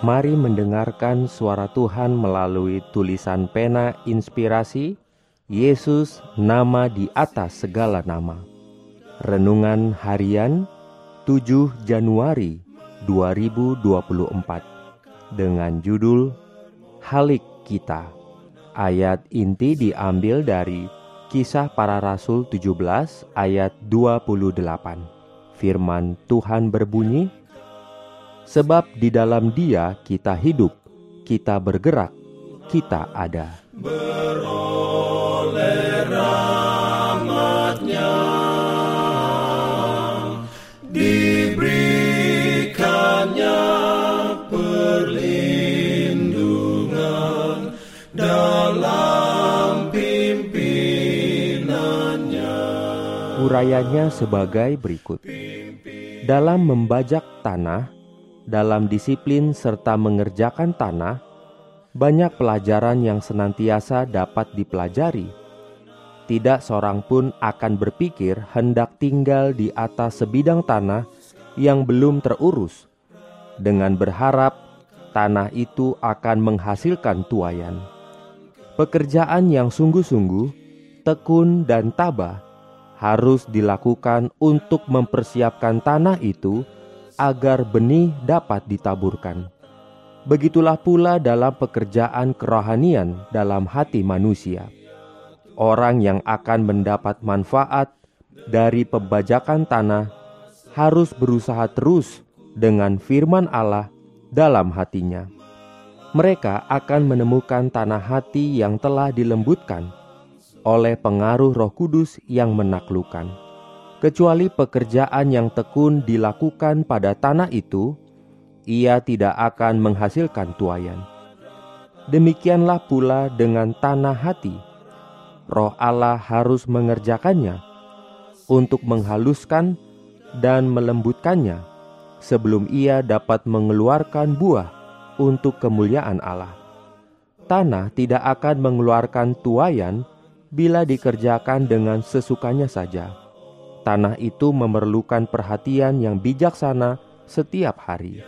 Mari mendengarkan suara Tuhan melalui tulisan pena inspirasi Yesus nama di atas segala nama. Renungan harian 7 Januari 2024 dengan judul Halik Kita. Ayat inti diambil dari Kisah Para Rasul 17 ayat 28. Firman Tuhan berbunyi, Sebab di dalam dia kita hidup, kita bergerak, kita ada. Urayanya sebagai berikut Dalam membajak tanah dalam disiplin serta mengerjakan tanah, banyak pelajaran yang senantiasa dapat dipelajari. Tidak seorang pun akan berpikir hendak tinggal di atas sebidang tanah yang belum terurus, dengan berharap tanah itu akan menghasilkan tuayan. Pekerjaan yang sungguh-sungguh, tekun, dan tabah harus dilakukan untuk mempersiapkan tanah itu agar benih dapat ditaburkan. Begitulah pula dalam pekerjaan kerohanian dalam hati manusia. Orang yang akan mendapat manfaat dari pembajakan tanah harus berusaha terus dengan firman Allah dalam hatinya. Mereka akan menemukan tanah hati yang telah dilembutkan oleh pengaruh Roh Kudus yang menaklukkan kecuali pekerjaan yang tekun dilakukan pada tanah itu, ia tidak akan menghasilkan tuayan. Demikianlah pula dengan tanah hati. Roh Allah harus mengerjakannya untuk menghaluskan dan melembutkannya sebelum ia dapat mengeluarkan buah untuk kemuliaan Allah. Tanah tidak akan mengeluarkan tuayan bila dikerjakan dengan sesukanya saja tanah itu memerlukan perhatian yang bijaksana setiap hari.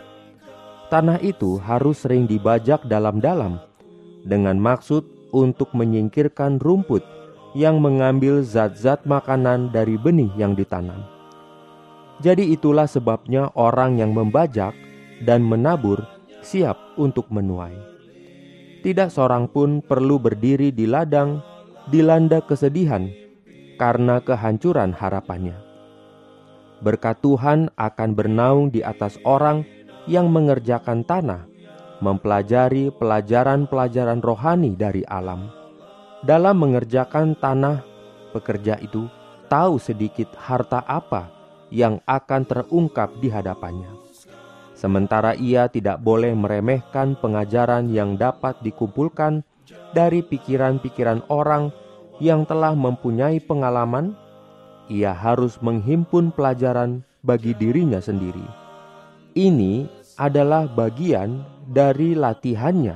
Tanah itu harus sering dibajak dalam-dalam dengan maksud untuk menyingkirkan rumput yang mengambil zat-zat makanan dari benih yang ditanam. Jadi itulah sebabnya orang yang membajak dan menabur siap untuk menuai. Tidak seorang pun perlu berdiri di ladang dilanda kesedihan karena kehancuran harapannya. Berkat Tuhan akan bernaung di atas orang yang mengerjakan tanah, mempelajari pelajaran-pelajaran rohani dari alam. Dalam mengerjakan tanah, pekerja itu tahu sedikit harta apa yang akan terungkap di hadapannya. Sementara ia tidak boleh meremehkan pengajaran yang dapat dikumpulkan dari pikiran-pikiran orang yang telah mempunyai pengalaman, ia harus menghimpun pelajaran bagi dirinya sendiri. Ini adalah bagian dari latihannya.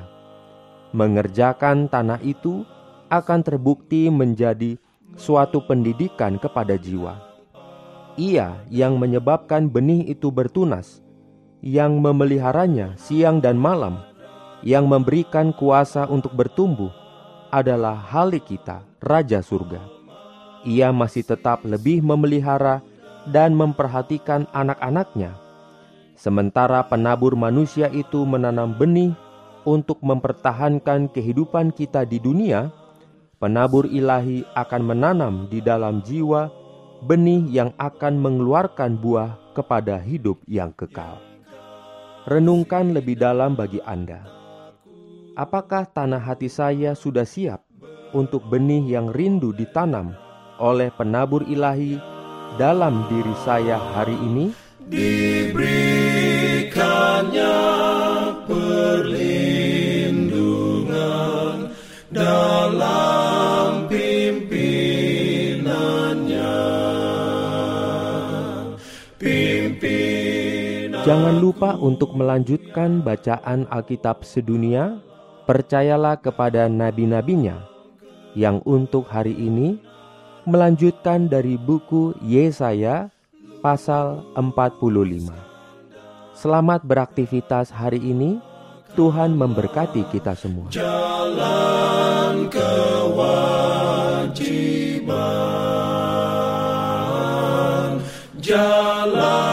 Mengerjakan tanah itu akan terbukti menjadi suatu pendidikan kepada jiwa. Ia yang menyebabkan benih itu bertunas, yang memeliharanya siang dan malam, yang memberikan kuasa untuk bertumbuh, adalah halik kita, Raja Surga. Ia masih tetap lebih memelihara dan memperhatikan anak-anaknya. Sementara penabur manusia itu menanam benih untuk mempertahankan kehidupan kita di dunia, penabur ilahi akan menanam di dalam jiwa benih yang akan mengeluarkan buah kepada hidup yang kekal. Renungkan lebih dalam bagi Anda apakah tanah hati saya sudah siap untuk benih yang rindu ditanam oleh penabur ilahi dalam diri saya hari ini? Diberikannya perlindungan dalam pimpinannya. Pimpinan Jangan lupa untuk melanjutkan bacaan Alkitab sedunia Percayalah kepada nabi-nabinya yang untuk hari ini melanjutkan dari buku Yesaya pasal 45. Selamat beraktivitas hari ini. Tuhan memberkati kita semua. Jalan kewajiban. Jalan